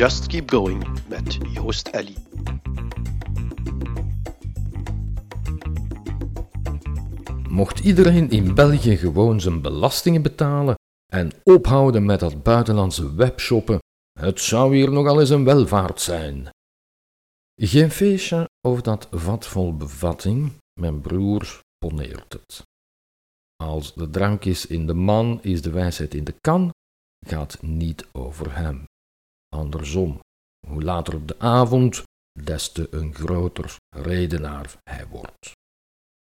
Just Keep Going met Joost Ellie. Mocht iedereen in België gewoon zijn belastingen betalen en ophouden met dat buitenlandse webshoppen, het zou hier nogal eens een welvaart zijn. Geen feestje of dat vat vol bevatting, mijn broer poneert het. Als de drank is in de man, is de wijsheid in de kan, gaat niet over hem. Andersom, hoe later op de avond, des te een groter redenaar hij wordt.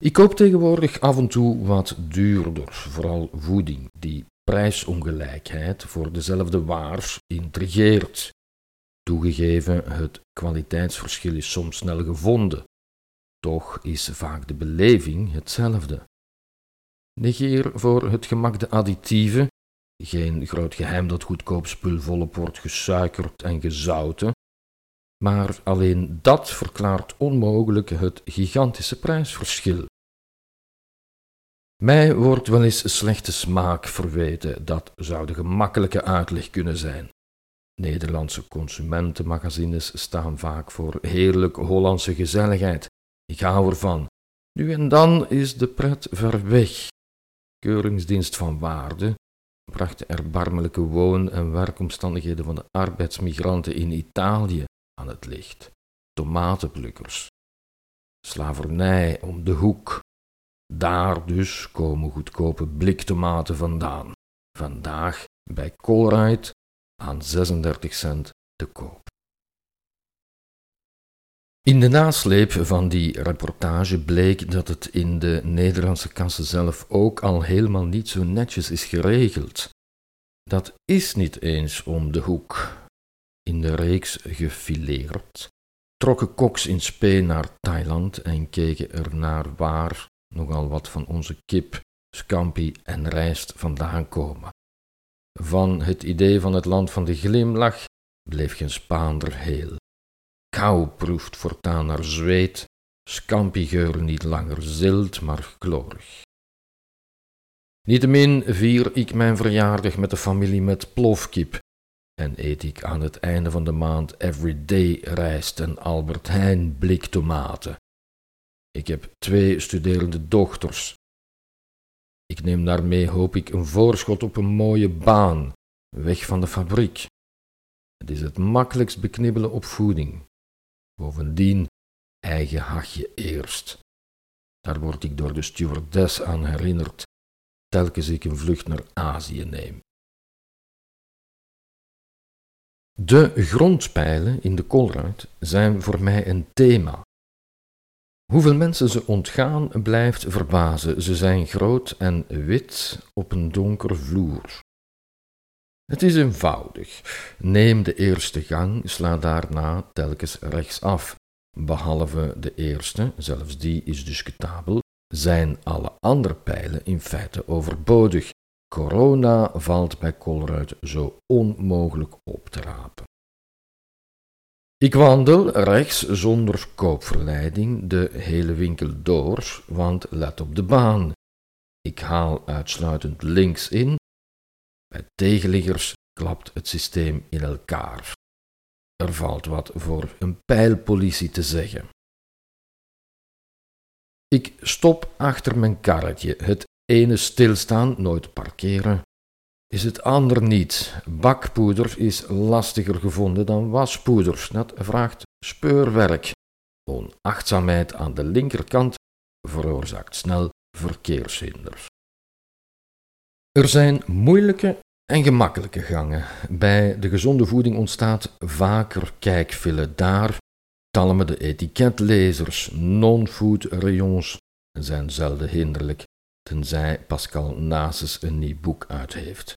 Ik koop tegenwoordig af en toe wat duurder, vooral voeding, die prijsongelijkheid voor dezelfde waars intrigeert. Toegegeven, het kwaliteitsverschil is soms snel gevonden, toch is vaak de beleving hetzelfde. Negeer voor het gemak de additieven, geen groot geheim dat goedkoop spul volop wordt gesuikerd en gezouten, maar alleen dat verklaart onmogelijk het gigantische prijsverschil. Mij wordt wel eens slechte smaak verweten, dat zou de gemakkelijke uitleg kunnen zijn. Nederlandse consumentenmagazines staan vaak voor heerlijk Hollandse gezelligheid. Ik hou ervan. Nu en dan is de pret ver weg. Keuringsdienst van waarde bracht de erbarmelijke woon- en werkomstandigheden van de arbeidsmigranten in Italië aan het licht. Tomatenplukkers. Slavernij om de hoek. Daar dus komen goedkope bliktomaten vandaan. Vandaag bij Colruyt aan 36 cent te koop. In de nasleep van die reportage bleek dat het in de Nederlandse kassen zelf ook al helemaal niet zo netjes is geregeld. Dat is niet eens om de hoek. In de reeks gefileerd trokken koks in spe naar Thailand en keken er naar waar nogal wat van onze kip, scampi en rijst vandaan komen. Van het idee van het land van de glimlach bleef geen Spaander heel. Kou proeft voortaan naar zweet, scampigeur niet langer zilt, maar chlorig. Niettemin vier ik mijn verjaardag met de familie met plofkip en eet ik aan het einde van de maand everyday rijst en Albert Heijn bliktomaten. Ik heb twee studerende dochters. Ik neem daarmee, hoop ik, een voorschot op een mooie baan, weg van de fabriek. Het is het makkelijkst beknibbelen op voeding. Bovendien, eigen hachje eerst. Daar word ik door de stewardess aan herinnerd, telkens ik een vlucht naar Azië neem. De grondpijlen in de koolruit zijn voor mij een thema. Hoeveel mensen ze ontgaan blijft verbazen. Ze zijn groot en wit op een donker vloer. Het is eenvoudig. Neem de eerste gang, sla daarna telkens rechtsaf. Behalve de eerste, zelfs die is discutabel, zijn alle andere pijlen in feite overbodig. Corona valt bij Colruyt zo onmogelijk op te rapen. Ik wandel rechts zonder koopverleiding de hele winkel door, want let op de baan. Ik haal uitsluitend links in. Bij tegenliggers klapt het systeem in elkaar. Er valt wat voor een pijlpolitie te zeggen. Ik stop achter mijn karretje, het ene stilstaan, nooit parkeren, is het ander niet. Bakpoeder is lastiger gevonden dan waspoeder. Dat vraagt speurwerk. Onachtzaamheid aan de linkerkant veroorzaakt snel verkeershinders. Er zijn moeilijke en gemakkelijke gangen. Bij de gezonde voeding ontstaat vaker kijkvillen. Daar talmen de etiketlezers. Non-food rayons zijn zelden hinderlijk tenzij Pascal Nasus een nieuw boek uit heeft.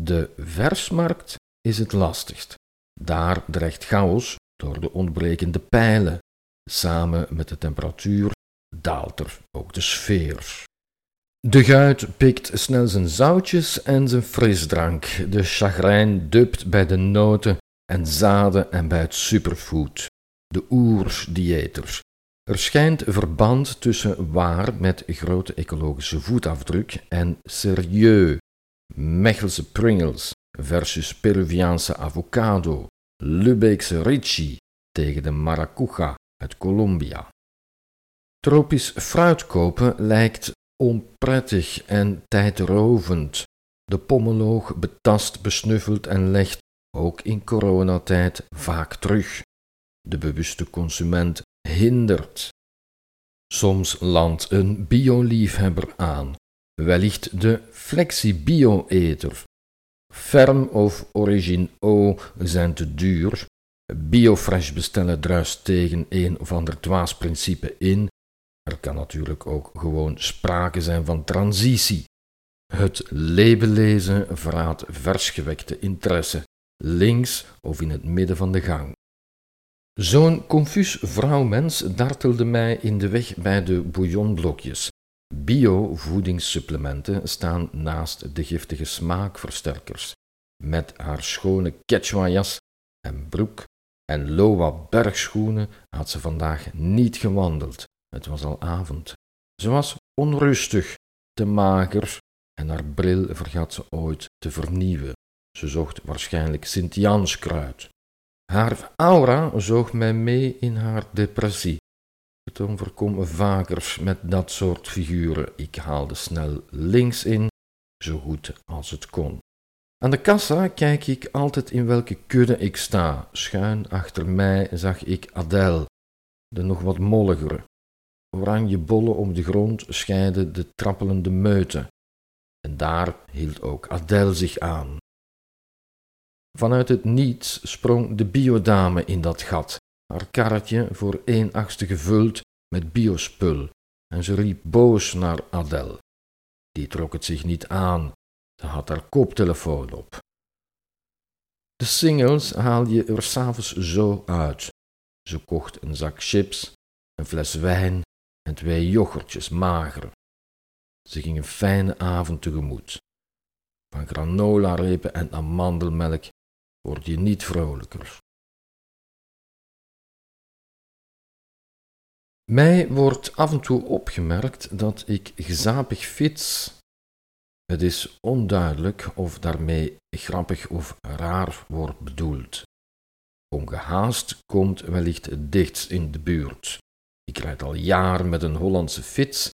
De versmarkt is het lastigst. Daar dreigt chaos door de ontbrekende pijlen. Samen met de temperatuur daalt er ook de sfeer. De guit pikt snel zijn zoutjes en zijn frisdrank. De chagrijn dupt bij de noten en zaden en bij het superfood. De oersdiëters er schijnt verband tussen waar met grote ecologische voetafdruk en serieus, Mechelse Pringles versus Peruviaanse avocado, Lubeekse Ricci tegen de Maracuja uit Colombia. Tropisch fruit kopen lijkt onprettig en tijdrovend. De pommeloog betast, besnuffelt en legt, ook in coronatijd, vaak terug. De bewuste consument hindert. Soms landt een bioliefhebber aan, wellicht de flexi-bio-eter. Ferm of Origine O zijn te duur. Biofresh bestellen druist tegen een of ander dwaasprincipe in. Er kan natuurlijk ook gewoon sprake zijn van transitie. Het label lezen verraadt versgewekte interesse, links of in het midden van de gang. Zo'n confuus vrouwmens dartelde mij in de weg bij de bouillonblokjes. Bio-voedingssupplementen staan naast de giftige smaakversterkers. Met haar schone quechua-jas en broek en loa bergschoenen had ze vandaag niet gewandeld. Het was al avond. Ze was onrustig, te mager en haar bril vergat ze ooit te vernieuwen. Ze zocht waarschijnlijk Sint-Janskruid. Haar aura zoog mij mee in haar depressie. Het overkom vaker met dat soort figuren. Ik haalde snel links in, zo goed als het kon. Aan de kassa kijk ik altijd in welke kudde ik sta. Schuin achter mij zag ik Adèle, de nog wat molligere. Oranje bollen om de grond scheiden de trappelende meuten. En daar hield ook Adèle zich aan. Vanuit het niets sprong de biodame in dat gat, haar karretje voor één achtste gevuld met biospul, en ze riep boos naar Adèle. Die trok het zich niet aan, ze had haar koptelefoon op. De singles haal je er s'avonds zo uit. Ze kocht een zak chips, een fles wijn en twee yoghurtjes mager. Ze ging een fijne avond tegemoet. Van granola-repen en amandelmelk word je niet vrolijker. Mij wordt af en toe opgemerkt dat ik gezapig fiets. Het is onduidelijk of daarmee grappig of raar wordt bedoeld. Ongehaast komt wellicht het dichtst in de buurt. Ik rijd al jaren met een Hollandse fiets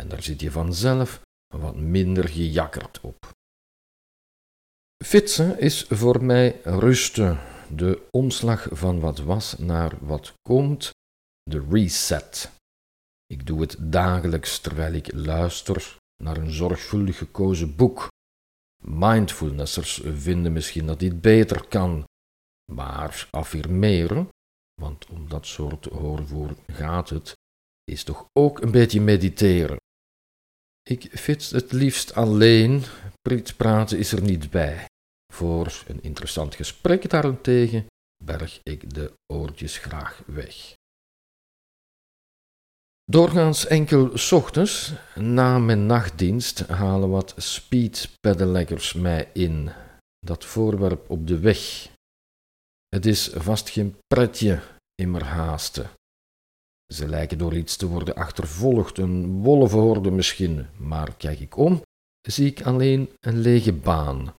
en daar zit je vanzelf wat minder gejakkerd op. Fietsen is voor mij rusten, de omslag van wat was naar wat komt, de reset. Ik doe het dagelijks terwijl ik luister naar een zorgvuldig gekozen boek. Mindfulnessers vinden misschien dat dit beter kan, maar affirmeren, want om dat soort hoorvoer gaat het, is toch ook een beetje mediteren. Ik fiets het liefst alleen, praten is er niet bij. Voor een interessant gesprek daarentegen berg ik de oortjes graag weg. Doorgaans enkel ochtends, na mijn nachtdienst, halen wat speedpedeleggers mij in. Dat voorwerp op de weg. Het is vast geen pretje immer haasten. Ze lijken door iets te worden achtervolgd, een wolvenhorde misschien, maar kijk ik om, zie ik alleen een lege baan.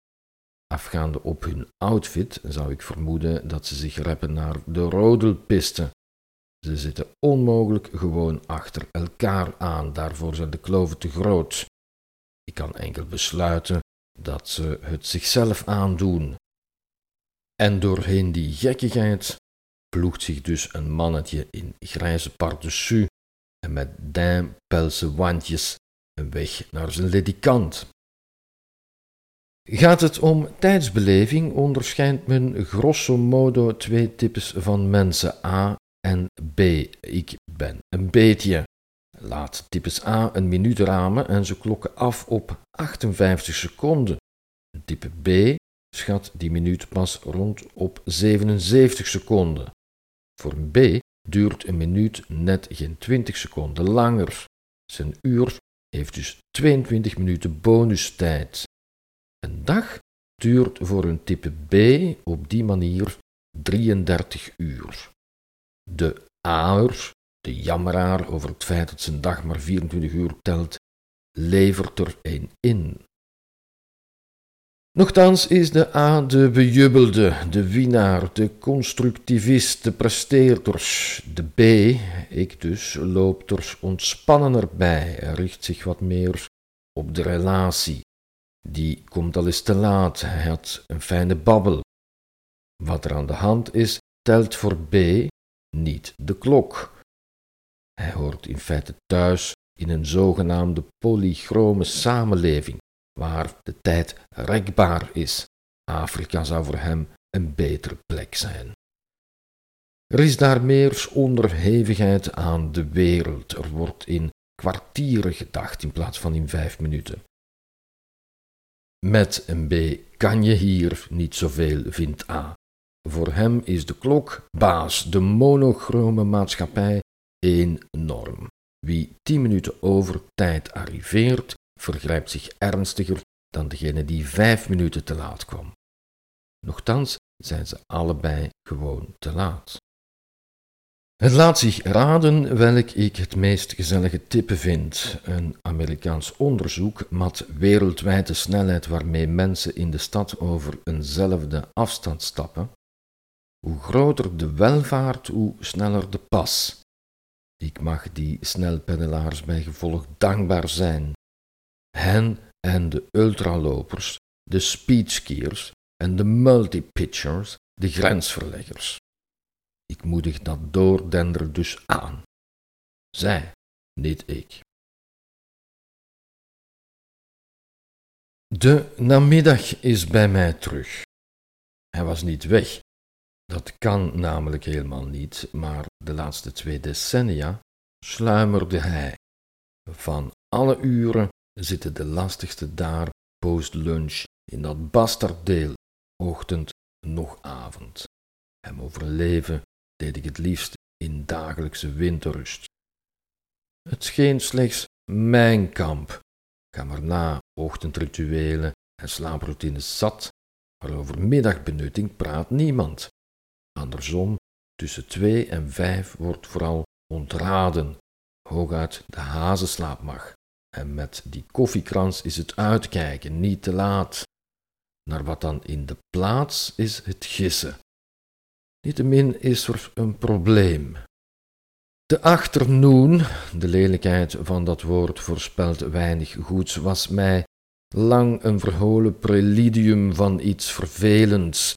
Afgaande op hun outfit zou ik vermoeden dat ze zich reppen naar de rodelpiste. Ze zitten onmogelijk gewoon achter elkaar aan, daarvoor zijn de kloven te groot. Ik kan enkel besluiten dat ze het zichzelf aandoen. En doorheen die gekkigheid ploegt zich dus een mannetje in grijze pardessus en met dampelse wandjes een weg naar zijn ledikant. Gaat het om tijdsbeleving, onderscheidt men grosso modo twee types van mensen, A en B. Ik ben een beetje. Laat types A een minuut ramen en ze klokken af op 58 seconden. Type B schat die minuut pas rond op 77 seconden. Voor een B duurt een minuut net geen 20 seconden langer. Zijn uur heeft dus 22 minuten bonustijd. Een dag duurt voor een type B op die manier 33 uur. De aer, de jammeraar over het feit dat zijn dag maar 24 uur telt, levert er een in. Nochtans is de A de bejubelde, de winnaar, de constructivist, de presteerders. De B, ik dus, loopt er ontspannender bij, richt zich wat meer op de relatie. Die komt al eens te laat, hij had een fijne babbel. Wat er aan de hand is, telt voor B niet de klok. Hij hoort in feite thuis in een zogenaamde polychrome samenleving, waar de tijd rekbaar is. Afrika zou voor hem een betere plek zijn. Er is daar meer onderhevigheid aan de wereld. Er wordt in kwartieren gedacht in plaats van in vijf minuten. Met een B kan je hier niet zoveel, vindt A. Voor hem is de klok baas, de monochrome maatschappij, één norm. Wie tien minuten over tijd arriveert, vergrijpt zich ernstiger dan degene die vijf minuten te laat kwam. Nochtans zijn ze allebei gewoon te laat. Het laat zich raden welk ik het meest gezellige tippen vind. Een Amerikaans onderzoek mat wereldwijd de snelheid waarmee mensen in de stad over eenzelfde afstand stappen. Hoe groter de welvaart, hoe sneller de pas. Ik mag die snelpedelaars bij gevolg dankbaar zijn. Hen en de ultralopers, de speedskiers en de multipitchers, de grensverleggers. Ik moedig dat doordender dus aan. Zij, niet ik. De namiddag is bij mij terug. Hij was niet weg. Dat kan namelijk helemaal niet, maar de laatste twee decennia sluimerde hij. Van alle uren zitten de lastigste daar post-lunch in dat bastarddeel, ochtend nog avond. Hem overleven deed ik het liefst in dagelijkse winterrust. Het scheen slechts mijn kamp. Ga maar na ochtendrituelen en slaaproutines zat, maar over middagbenutting praat niemand. Andersom, tussen twee en vijf wordt vooral ontraden, hooguit de hazenslaap mag. En met die koffiekrans is het uitkijken, niet te laat. Naar wat dan in de plaats is het gissen. Niettemin is er een probleem. De achternoen, de lelijkheid van dat woord voorspelt weinig goeds, was mij lang een verholen preludium van iets vervelends.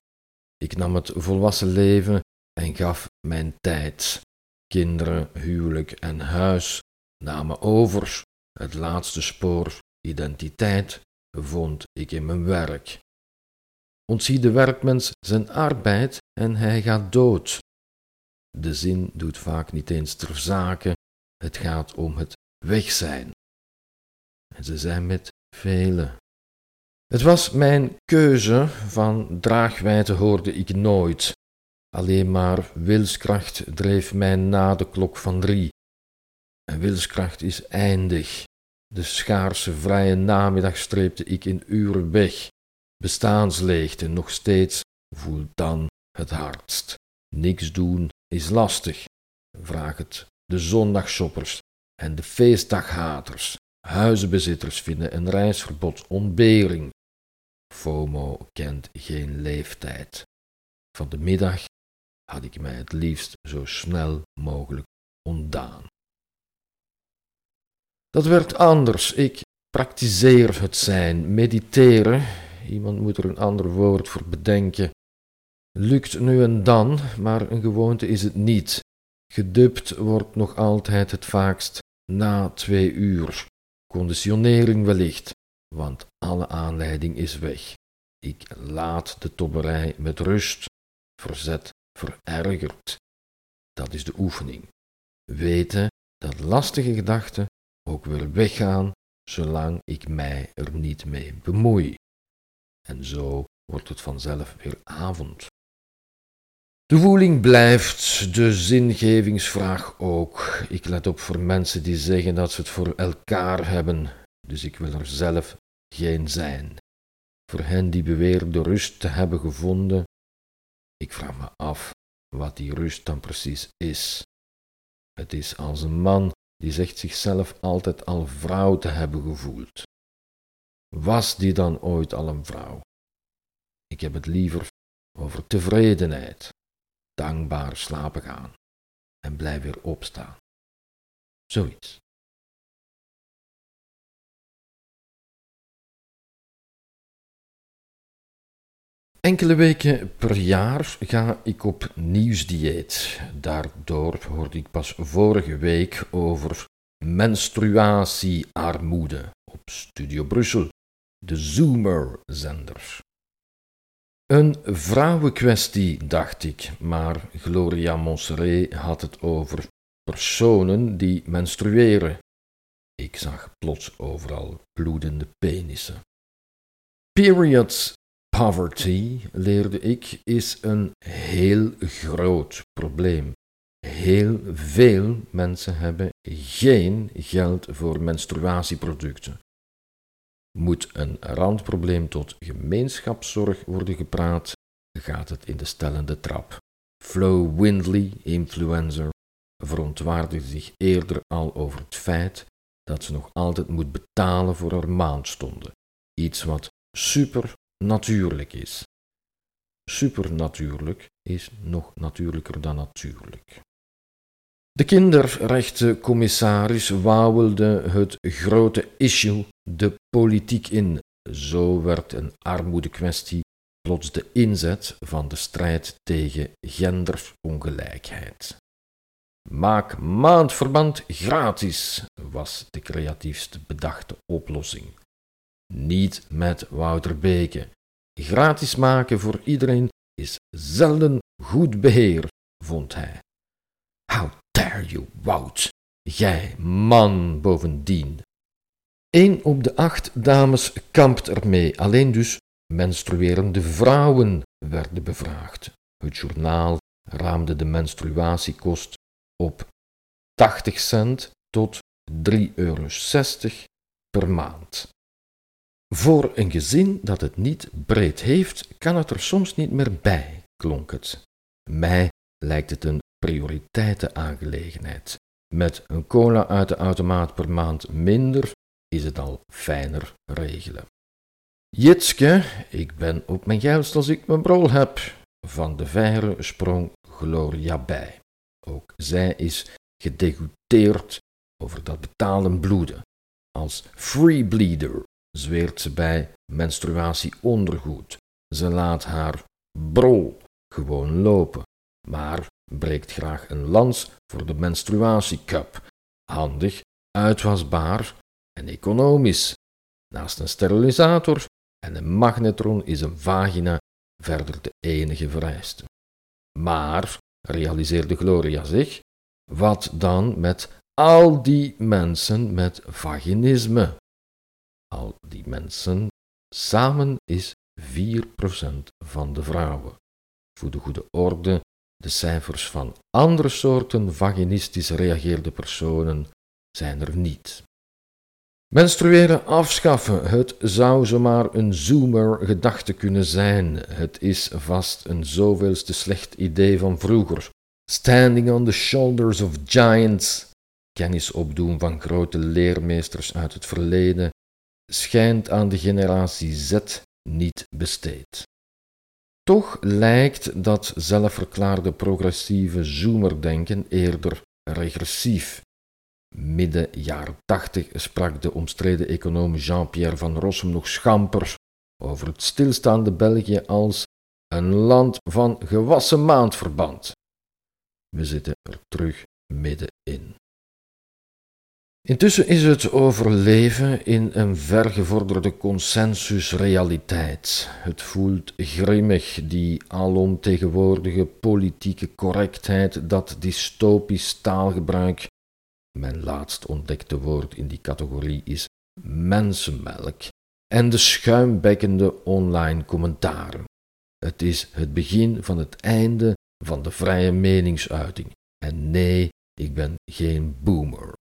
Ik nam het volwassen leven en gaf mijn tijd. Kinderen, huwelijk en huis namen over. Het laatste spoor, identiteit, vond ik in mijn werk. Ontzie de werkmens zijn arbeid en hij gaat dood. De zin doet vaak niet eens ter zake, het gaat om het weg zijn. En ze zijn met velen. Het was mijn keuze, van draagwijte hoorde ik nooit. Alleen maar wilskracht dreef mij na de klok van drie. En wilskracht is eindig. De schaarse vrije namiddag streepte ik in uren weg. Bestaansleegte nog steeds voelt dan het hardst. Niks doen is lastig. Vraag het de zondagshoppers en de feestdaghaters. Huizenbezitters vinden een reisverbod ontbering. FOMO kent geen leeftijd. Van de middag had ik mij het liefst zo snel mogelijk ontdaan. Dat werd anders. Ik praktiseer het zijn, mediteren. Iemand moet er een ander woord voor bedenken. Lukt nu en dan, maar een gewoonte is het niet. Gedubt wordt nog altijd het vaakst na twee uur. Conditionering wellicht, want alle aanleiding is weg. Ik laat de tobberij met rust, verzet verergerd. Dat is de oefening. Weten dat lastige gedachten ook weer weggaan, zolang ik mij er niet mee bemoei. En zo wordt het vanzelf weer avond. De voeling blijft, de zingevingsvraag ook. Ik let op voor mensen die zeggen dat ze het voor elkaar hebben, dus ik wil er zelf geen zijn. Voor hen die beweren de rust te hebben gevonden, ik vraag me af wat die rust dan precies is. Het is als een man die zegt zichzelf altijd al vrouw te hebben gevoeld. Was die dan ooit al een vrouw? Ik heb het liever over tevredenheid, dankbaar slapen gaan en blijf weer opstaan. Zoiets. Enkele weken per jaar ga ik op nieuwsdieet. Daardoor hoorde ik pas vorige week over menstruatiearmoede op Studio Brussel, de Zoomer-zender. Een vrouwenkwestie, dacht ik, maar Gloria Monserrat had het over personen die menstrueren. Ik zag plots overal bloedende penissen. Periods poverty, leerde ik, is een heel groot probleem. Heel veel mensen hebben geen geld voor menstruatieproducten. Moet een randprobleem tot gemeenschapszorg worden gepraat, gaat het in de stellende trap. Flo Windley, influencer, verontwaardigde zich eerder al over het feit dat ze nog altijd moet betalen voor haar maandstonden. Iets wat super natuurlijk is. Supernatuurlijk is nog natuurlijker dan natuurlijk. De kinderrechtencommissaris wauwelde het grote issue de politiek in. Zo werd een armoedekwestie plots de inzet van de strijd tegen genderongelijkheid. Maak maandverband gratis, was de creatiefste bedachte oplossing. Niet met Wouter Beke. Gratis maken voor iedereen is zelden goed beheer, vond hij. How dare you, Wout? Jij, man, bovendien. Eén op de acht dames kampt ermee, alleen dus menstruerende vrouwen werden bevraagd. Het journaal raamde de menstruatiekost op 80 cent tot 3,60 euro per maand. Voor een gezin dat het niet breed heeft, kan het er soms niet meer bij, klonk het. Mij lijkt het een prioriteitenaangelegenheid. Met een cola uit de automaat per maand minder is het al fijner regelen. Jitske, ik ben op mijn juist als ik mijn brol heb. Van de verre sprong Gloria bij. Ook zij is gedegoteerd over dat betalen bloeden. Als free bleeder zweert ze bij menstruatieondergoed. Ze laat haar brol gewoon lopen, maar breekt graag een lans voor de menstruatiecup. Handig, uitwasbaar en economisch. Naast een sterilisator en een magnetron is een vagina verder de enige vereiste. Maar, realiseerde Gloria zich, wat dan met al die mensen met vaginisme? Die mensen samen is 4% van de vrouwen. Voor de goede orde, de cijfers van andere soorten vaginistisch reageerde personen zijn er niet. Menstrueren afschaffen, het zou zomaar een zoomer gedachte kunnen zijn. Het is vast een zoveelste slecht idee van vroeger. Standing on the shoulders of giants, kennis opdoen van grote leermeesters uit het verleden, schijnt aan de generatie Z niet besteed. Toch lijkt dat zelfverklaarde progressieve zoomerdenken eerder regressief Midden jaren tachtig sprak de omstreden econoom Jean-Pierre van Rossum nog schamper over het stilstaande België als een land van gewassen maandverband. We zitten er terug middenin. Intussen is het overleven in een vergevorderde consensusrealiteit. Het voelt grimmig, die alomtegenwoordige politieke correctheid, dat dystopisch taalgebruik mijn laatst ontdekte woord in die categorie is mensenmelk en de schuimbekkende online commentaren. Het is het begin van het einde van de vrije meningsuiting. En nee, ik ben geen boomer.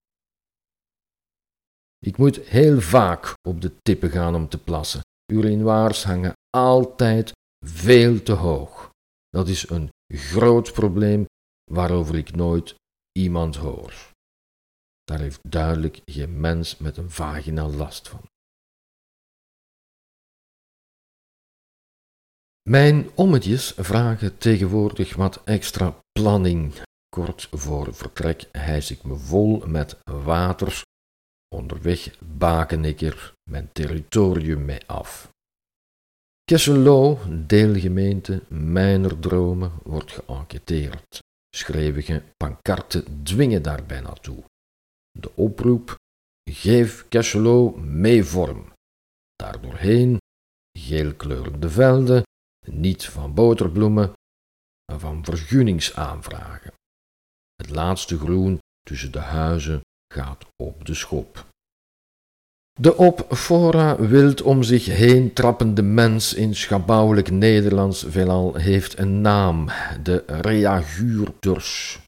Ik moet heel vaak op de tippen gaan om te plassen. Urinoirs hangen altijd veel te hoog. Dat is een groot probleem waarover ik nooit iemand hoor. Daar heeft duidelijk geen mens met een vagina last van. Mijn ommetjes vragen tegenwoordig wat extra planning. Kort voor vertrek hijs ik me vol met water. Onderweg baken ik er mijn territorium mee af. Kesselo, deelgemeente Mijner Dromen, wordt geënquêteerd. Schreeuwige pankarten dwingen daarbij naartoe. De oproep: geef Kesselo mee vorm. Daardoorheen geelkleurende velden, niet van boterbloemen, maar van vergunningsaanvragen. Het laatste groen tussen de huizen gaat op de schop. De op fora wild om zich heen trappende mens in schabouwelijk Nederlands veelal heeft een naam, de reaguurders.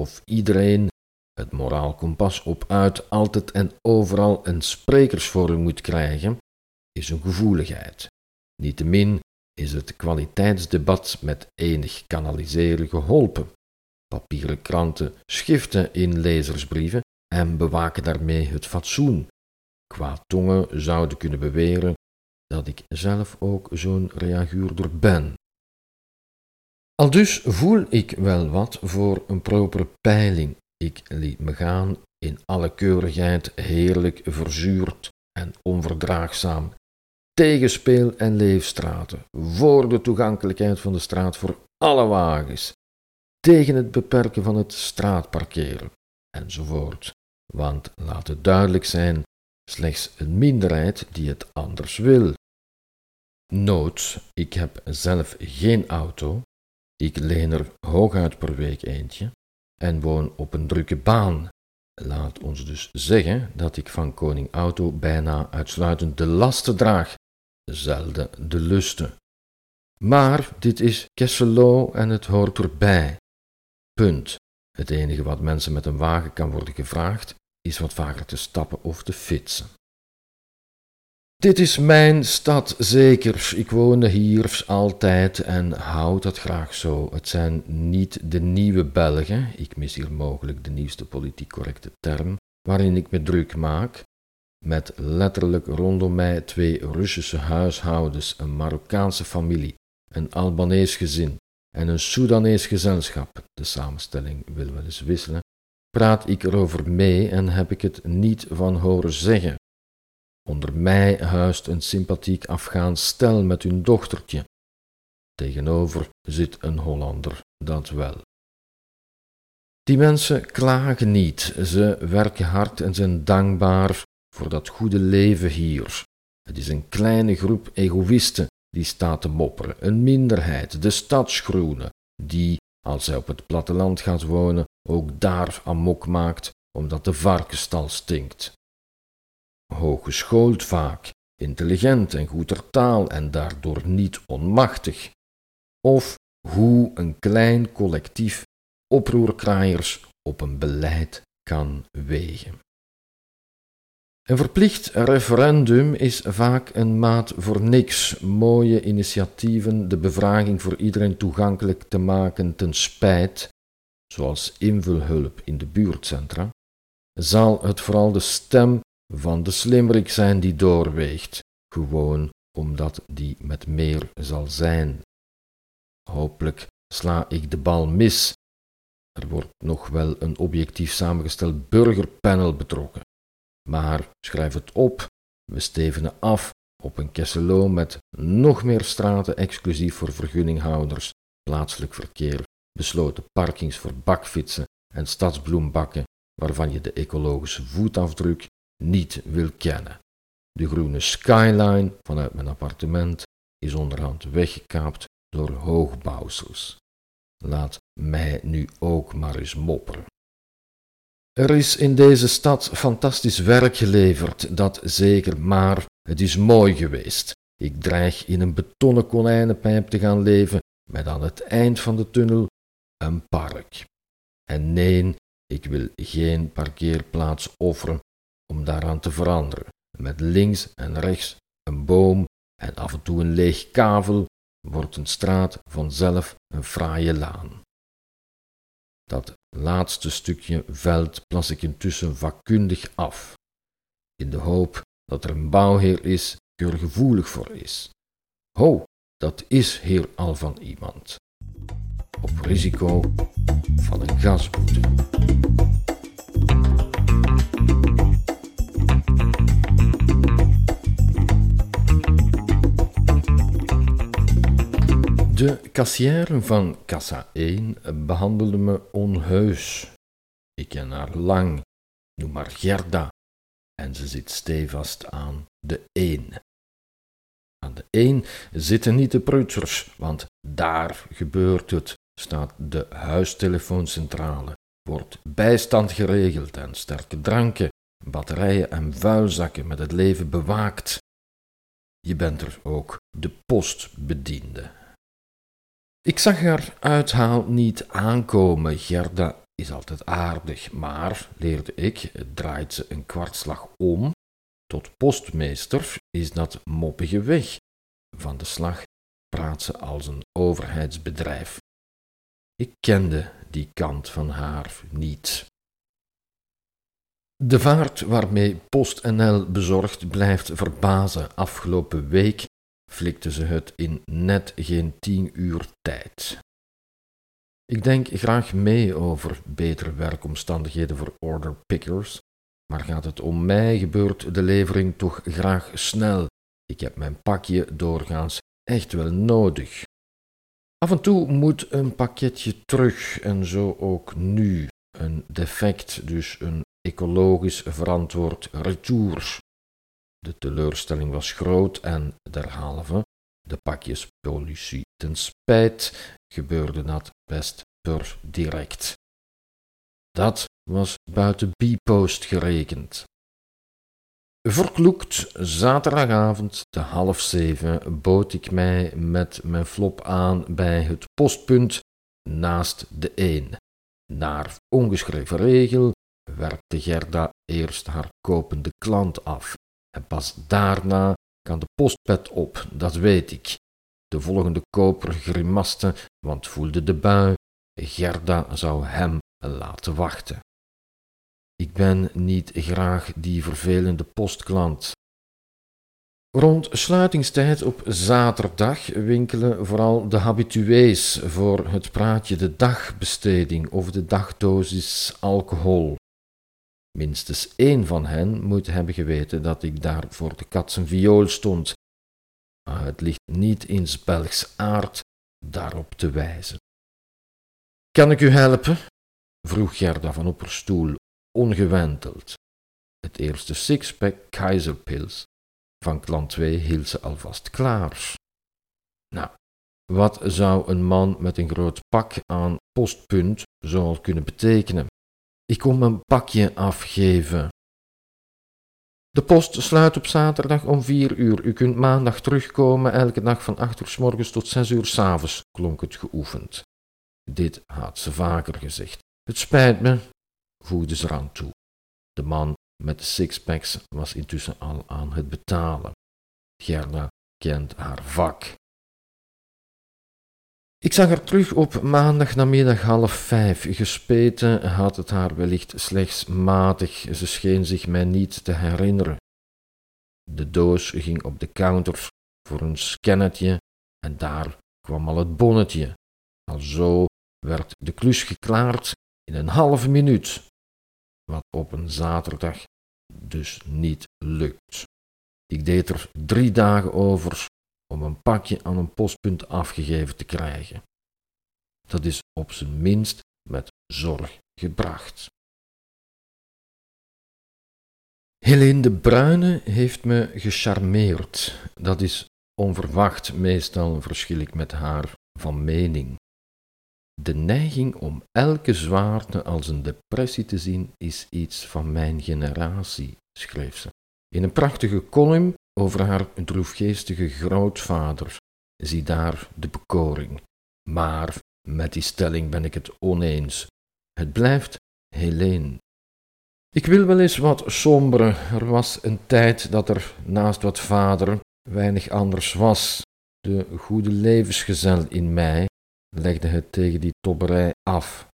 Of iedereen het moraalkompas op uit altijd en overal een sprekersvorm moet krijgen, is een gevoeligheid. Niettemin is het kwaliteitsdebat met enig kanaliseren geholpen. Papieren kranten schiften in lezersbrieven en bewaken daarmee het fatsoen. tongen zouden kunnen beweren dat ik zelf ook zo'n reaguurder ben. Aldus voel ik wel wat voor een propere peiling. Ik liet me gaan in alle keurigheid, heerlijk verzuurd en onverdraagzaam tegenspeel- en leefstraten, voor de toegankelijkheid van de straat voor alle wagens, tegen het beperken van het straatparkeren, enzovoort. Want laat het duidelijk zijn, slechts een minderheid die het anders wil. Nood, ik heb zelf geen auto, ik leen er hooguit per week eentje en woon op een drukke baan. Laat ons dus zeggen dat ik van koning auto bijna uitsluitend de lasten draag zelden de lusten. Maar dit is Kesselo en het hoort erbij. Punt. Het enige wat mensen met een wagen kan worden gevraagd, is wat vaker te stappen of te fietsen. Dit is mijn stad zeker. Ik woonde hier altijd en houd dat graag zo. Het zijn niet de nieuwe Belgen, ik mis hier mogelijk de nieuwste politiek correcte term, waarin ik me druk maak, met letterlijk rondom mij twee Russische huishoudens, een Marokkaanse familie, een Albanees gezin en een Soedanees gezelschap, de samenstelling wil wel eens wisselen, praat ik erover mee en heb ik het niet van horen zeggen. Onder mij huist een sympathiek Afghaans stel met hun dochtertje. Tegenover zit een Hollander, dat wel. Die mensen klagen niet, ze werken hard en zijn dankbaar voor dat goede leven hier. Het is een kleine groep egoïsten die staat te mopperen, een minderheid, de stadsgroene, die, als zij op het platteland gaat wonen, ook daar amok maakt, omdat de varkenstal stinkt. Hooggeschoold vaak, intelligent en goed taal en daardoor niet onmachtig. Of hoe een klein collectief oproerkraaiers op een beleid kan wegen. Een verplicht referendum is vaak een maat voor niks. Mooie initiatieven de bevraging voor iedereen toegankelijk te maken ten spijt, zoals invulhulp in de buurtcentra, zal het vooral de stem van de slimmerik zijn die doorweegt, gewoon omdat die met meer zal zijn. Hopelijk sla ik de bal mis. Er wordt nog wel een objectief samengesteld burgerpanel betrokken. Maar schrijf het op, we stevenen af op een Kesselo met nog meer straten exclusief voor vergunninghouders, plaatselijk verkeer, besloten parkings voor bakfietsen en stadsbloembakken waarvan je de ecologische voetafdruk niet wil kennen. De groene skyline vanuit mijn appartement is onderhand weggekaapt door hoogbouwsels. Laat mij nu ook maar eens mopperen. Er is in deze stad fantastisch werk geleverd, dat zeker, maar het is mooi geweest. Ik dreig in een betonnen konijnenpijp te gaan leven met aan het eind van de tunnel een park. En nee, ik wil geen parkeerplaats offeren om daaraan te veranderen. Met links en rechts een boom en af en toe een leeg kavel wordt een straat vanzelf een fraaie laan. Dat laatste stukje veld plas ik intussen vakkundig af, in de hoop dat er een bouwheer is die er gevoelig voor is. Ho, dat is hier al van iemand. Op risico van een gasboete. De kassière van kassa 1 behandelde me onheus. Ik ken haar lang, noem maar Gerda, en ze zit stevast aan de 1. Aan de 1 zitten niet de prutsers, want daar gebeurt het, staat de huistelefooncentrale, wordt bijstand geregeld en sterke dranken, batterijen en vuilzakken met het leven bewaakt. Je bent er ook de postbediende. Ik zag haar uithaal niet aankomen. Gerda is altijd aardig, maar, leerde ik, draait ze een kwartslag om. Tot postmeester is dat moppige weg. Van de slag praat ze als een overheidsbedrijf. Ik kende die kant van haar niet. De vaart waarmee PostNL bezorgd blijft verbazen. Afgelopen week flikte ze het in net geen tien uur tijd. Ik denk graag mee over betere werkomstandigheden voor order pickers, maar gaat het om mij, gebeurt de levering toch graag snel. Ik heb mijn pakje doorgaans echt wel nodig. Af en toe moet een pakketje terug en zo ook nu. Een defect, dus een ecologisch verantwoord retour. De teleurstelling was groot en derhalve, de pakjespolitie ten spijt, gebeurde dat best per direct. Dat was buiten B-post gerekend. Verkloekt zaterdagavond te half zeven bood ik mij met mijn flop aan bij het postpunt naast de een. Naar ongeschreven regel werkte Gerda eerst haar kopende klant af. En pas daarna kan de postpet op, dat weet ik. De volgende koper grimaste, want voelde de bui. Gerda zou hem laten wachten. Ik ben niet graag die vervelende postklant. Rond sluitingstijd op zaterdag winkelen vooral de habitués voor het praatje de dagbesteding of de dagdosis alcohol. Minstens één van hen moet hebben geweten dat ik daar voor de kat zijn viool stond. Maar het ligt niet in Belgs aard daarop te wijzen. Kan ik u helpen? vroeg Gerda van op haar stoel, ongewenteld. Het eerste sixpack keizerpils van klant 2 hield ze alvast klaar. Nou, wat zou een man met een groot pak aan postpunt zoal kunnen betekenen? Ik kom een pakje afgeven. De post sluit op zaterdag om vier uur. U kunt maandag terugkomen, elke dag van acht uur s morgens tot zes uur s avonds, klonk het geoefend. Dit had ze vaker gezegd. Het spijt me, voegde ze eraan toe. De man met de sixpacks was intussen al aan het betalen. Gerda kent haar vak. Ik zag haar terug op maandag namiddag half vijf. Gespeten had het haar wellicht slechts matig. Ze scheen zich mij niet te herinneren. De doos ging op de counter voor een scannetje en daar kwam al het bonnetje. Al zo werd de klus geklaard in een halve minuut, wat op een zaterdag dus niet lukt. Ik deed er drie dagen over om een pakje aan een postpunt afgegeven te krijgen. Dat is op zijn minst met zorg gebracht. Helene de Bruyne heeft me gecharmeerd. Dat is onverwacht, meestal verschil ik met haar van mening. De neiging om elke zwaarte als een depressie te zien is iets van mijn generatie, schreef ze. In een prachtige column over haar droefgeestige grootvader. Zie daar de bekoring. Maar met die stelling ben ik het oneens. Het blijft Helene. Ik wil wel eens wat sombere. Er was een tijd dat er naast wat vader weinig anders was. De goede levensgezel in mij legde het tegen die tobberij af.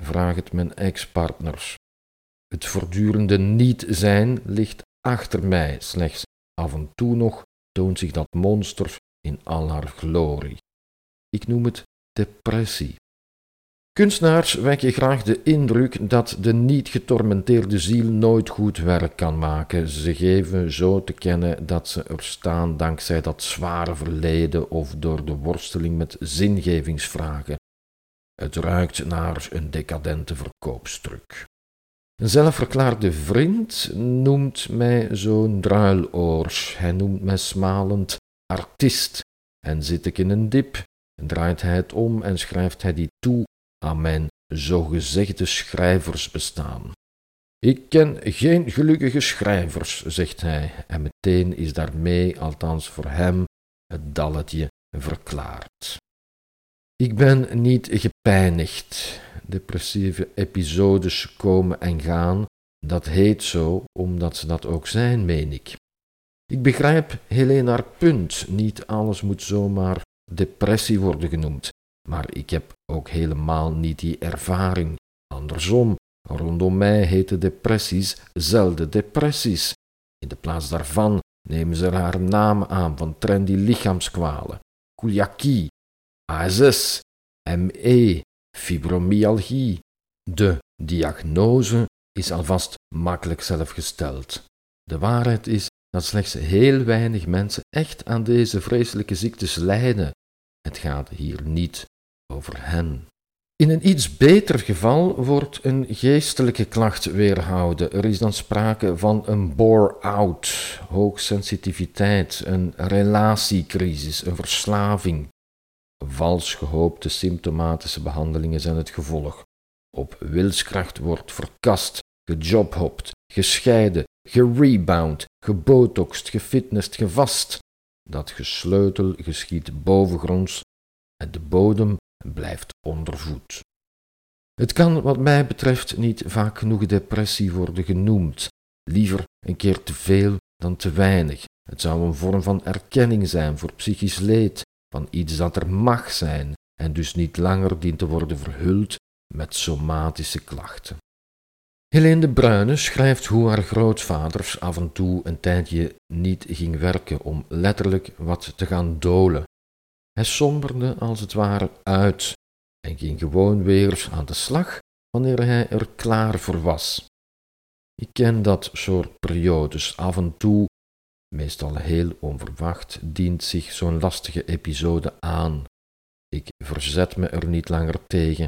Vraag het mijn ex-partners. Het voortdurende niet zijn ligt achter mij slechts Af en toe nog toont zich dat monster in al haar glorie. Ik noem het depressie. Kunstenaars wekken graag de indruk dat de niet getormenteerde ziel nooit goed werk kan maken. Ze geven zo te kennen dat ze er staan dankzij dat zware verleden of door de worsteling met zingevingsvragen. Het ruikt naar een decadente verkoopstruk. Een zelfverklaarde vriend noemt mij zo'n druiloors. Hij noemt mij smalend artiest. En zit ik in een dip, draait hij het om en schrijft hij die toe aan mijn zogezegde schrijversbestaan. Ik ken geen gelukkige schrijvers, zegt hij, en meteen is daarmee, althans voor hem, het dalletje verklaard. Ik ben niet gepijnigd. Depressieve episodes komen en gaan. Dat heet zo omdat ze dat ook zijn, meen ik. Ik begrijp Helena haar punt. Niet alles moet zomaar depressie worden genoemd. Maar ik heb ook helemaal niet die ervaring. Andersom, rondom mij heten depressies zelden depressies. In de plaats daarvan nemen ze haar naam aan van trendy lichaamskwalen. Kouliakie, ASS, ME, fibromyalgie. De diagnose is alvast makkelijk zelf gesteld. De waarheid is dat slechts heel weinig mensen echt aan deze vreselijke ziektes lijden. Het gaat hier niet over hen. In een iets beter geval wordt een geestelijke klacht weerhouden. Er is dan sprake van een bore-out, hoogsensitiviteit, een relatiecrisis, een verslaving. Vals gehoopte symptomatische behandelingen zijn het gevolg. Op wilskracht wordt verkast, gejobhopt, gescheiden, gerebound, gebotoxed, gefitnessd, gevast. Dat gesleutel geschiet bovengronds en de bodem blijft ondervoed. Het kan, wat mij betreft, niet vaak genoeg depressie worden genoemd. Liever een keer te veel dan te weinig. Het zou een vorm van erkenning zijn voor psychisch leed, van iets dat er mag zijn en dus niet langer dient te worden verhuld met somatische klachten. Helene de Bruyne schrijft hoe haar grootvaders af en toe een tijdje niet ging werken om letterlijk wat te gaan dolen. Hij somberde als het ware uit en ging gewoon weer aan de slag wanneer hij er klaar voor was. Ik ken dat soort periodes af en toe, meestal heel onverwacht, dient zich zo'n lastige episode aan. Ik verzet me er niet langer tegen,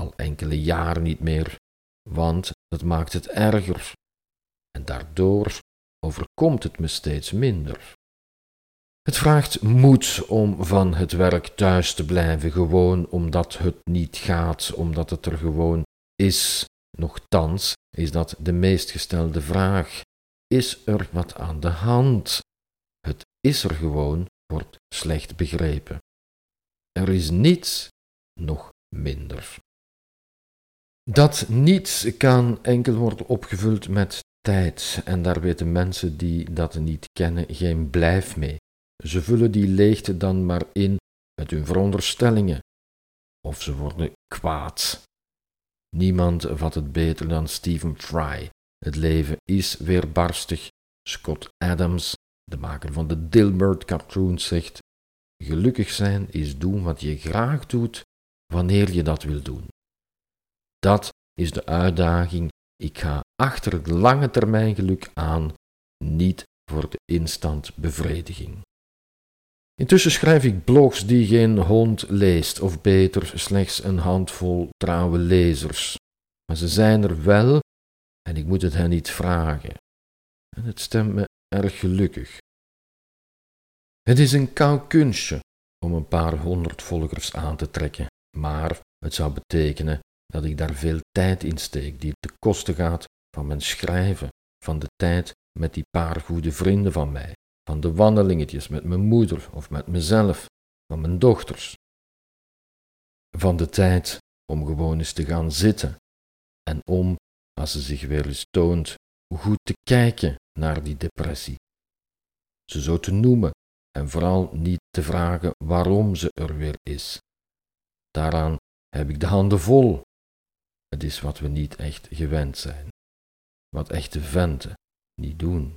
al enkele jaren niet meer, want dat maakt het erger. En daardoor overkomt het me steeds minder. Het vraagt moed om van het werk thuis te blijven, gewoon omdat het niet gaat, omdat het er gewoon is. Nochtans is dat de meest gestelde vraag. Is er wat aan de hand? Het is er gewoon wordt slecht begrepen. Er is niets, nog minder. Dat niets kan enkel worden opgevuld met tijd, en daar weten mensen die dat niet kennen geen blijf mee. Ze vullen die leegte dan maar in met hun veronderstellingen, of ze worden kwaad. Niemand vat het beter dan Stephen Fry. Het leven is weerbarstig. Scott Adams, de maker van de Dilbert cartoons, zegt: Gelukkig zijn is doen wat je graag doet, wanneer je dat wil doen. Dat is de uitdaging. Ik ga achter het lange termijn geluk aan, niet voor de instant bevrediging. Intussen schrijf ik blogs die geen hond leest, of beter slechts een handvol trouwe lezers. Maar ze zijn er wel en ik moet het hen niet vragen. En het stemt me erg gelukkig. Het is een koud kunstje om een paar honderd volgers aan te trekken, maar het zou betekenen dat ik daar veel tijd in steek die te kosten gaat van mijn schrijven, van de tijd met die paar goede vrienden van mij, van de wandelingetjes met mijn moeder of met mezelf, van mijn dochters. Van de tijd om gewoon eens te gaan zitten en om, als ze zich weer eens toont, goed te kijken naar die depressie. Ze zo te noemen en vooral niet te vragen waarom ze er weer is. Daaraan heb ik de handen vol. Het is wat we niet echt gewend zijn, wat echte venten niet doen.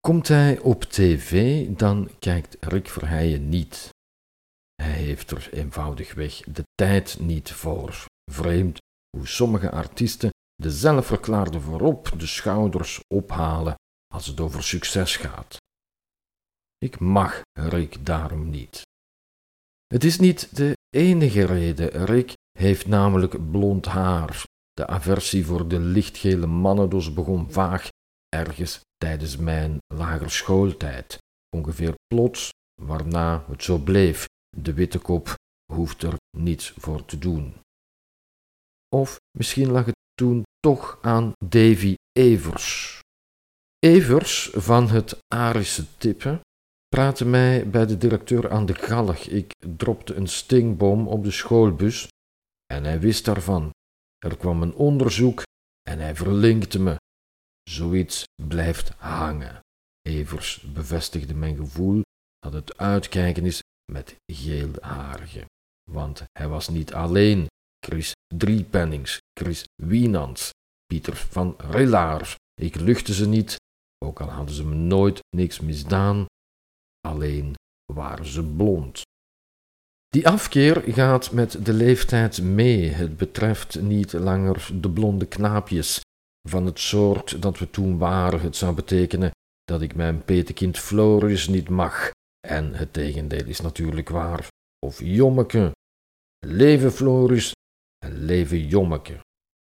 Komt hij op tv, dan kijkt Rick Verheijen niet. Hij heeft er eenvoudigweg de tijd niet voor. Vreemd hoe sommige artiesten de zelfverklaarde voorop de schouders ophalen als het over succes gaat. Ik mag Rick daarom niet. Het is niet de enige reden. Rick heeft namelijk blond haar. De aversie voor de lichtgele mannendos begon vaag ergens tijdens mijn lagerschooltijd. Ongeveer plots, waarna het zo bleef. De witte kop hoeft er niets voor te doen. Of misschien lag het toen toch aan Davy Evers. Evers van het Arische type praatte mij bij de directeur aan de galg. Ik dropte een stinkbom op de schoolbus en hij wist daarvan. Er kwam een onderzoek en hij verlinkte me. Zoiets blijft hangen. Evers bevestigde mijn gevoel dat het uitkijken is met geelharige. Want hij was niet alleen. Chris Driepennings, Chris Wienans, Pieter van Rillaars. Ik luchtte ze niet, ook al hadden ze me nooit niks misdaan. Alleen waren ze blond. Die afkeer gaat met de leeftijd mee. Het betreft niet langer de blonde knaapjes van het soort dat we toen waren. Het zou betekenen dat ik mijn petekind Floris niet mag. En het tegendeel is natuurlijk waar. Of Jommeke. Leven Floris en leven Jommeke.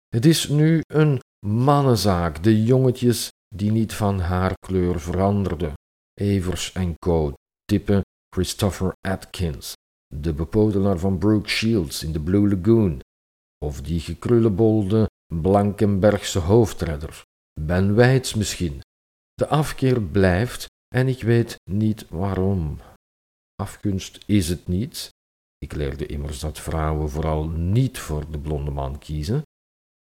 Het is nu een mannenzaak, de jongetjes die niet van haar kleur veranderden. Evers en Co. Type Christopher Atkins, de bepodelaar van Brooke Shields in de Blue Lagoon, of die gekrullebolde Blankenbergse hoofdredder, Ben Weitz misschien. De afkeer blijft en ik weet niet waarom. Afgunst is het niet. Ik leerde immers dat vrouwen vooral niet voor de blonde man kiezen.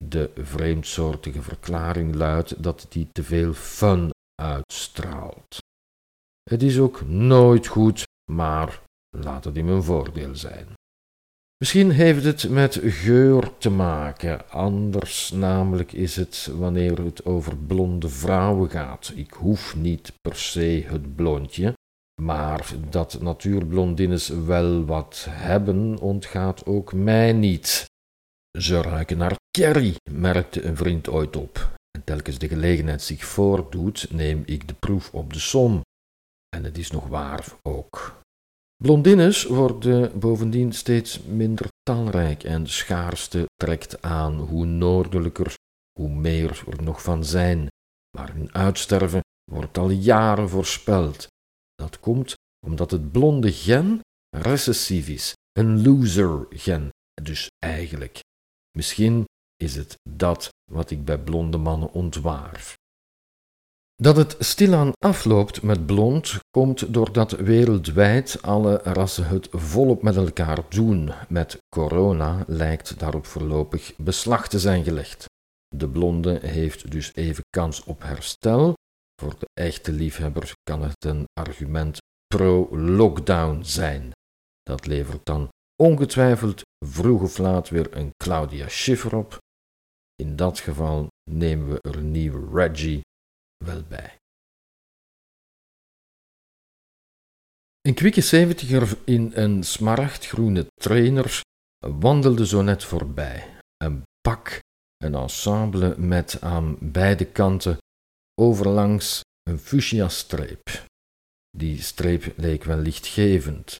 De vreemdsoortige verklaring luidt dat die te veel fun uitstraalt. Het is ook nooit goed, maar laat het in mijn voordeel zijn. Misschien heeft het met geur te maken, anders namelijk is het wanneer het over blonde vrouwen gaat. Ik hoef niet per se het blondje, maar dat natuurblondines wel wat hebben, ontgaat ook mij niet. Ze ruiken naar Kerry, merkte een vriend ooit op. En telkens de gelegenheid zich voordoet, neem ik de proef op de som. En het is nog waar ook. Blondines worden bovendien steeds minder talrijk en schaarste trekt aan hoe noordelijker, hoe meer er nog van zijn. Maar hun uitsterven wordt al jaren voorspeld. Dat komt omdat het blonde gen recessief is, een loser gen, dus eigenlijk. Misschien is het dat wat ik bij blonde mannen ontwaar. Dat het stilaan afloopt met blond komt doordat wereldwijd alle rassen het volop met elkaar doen. Met corona lijkt daarop voorlopig beslag te zijn gelegd. De blonde heeft dus even kans op herstel. Voor de echte liefhebber kan het een argument pro-lockdown zijn. Dat levert dan ongetwijfeld vroeg of laat weer een Claudia Schiffer op. In dat geval nemen we er een nieuwe Reggie wel bij. Een kwikke zeventiger in een smaragdgroene trainer wandelde zo net voorbij. Een pak, een ensemble met aan beide kanten overlangs een fuchsia-streep. Die streep leek wel lichtgevend.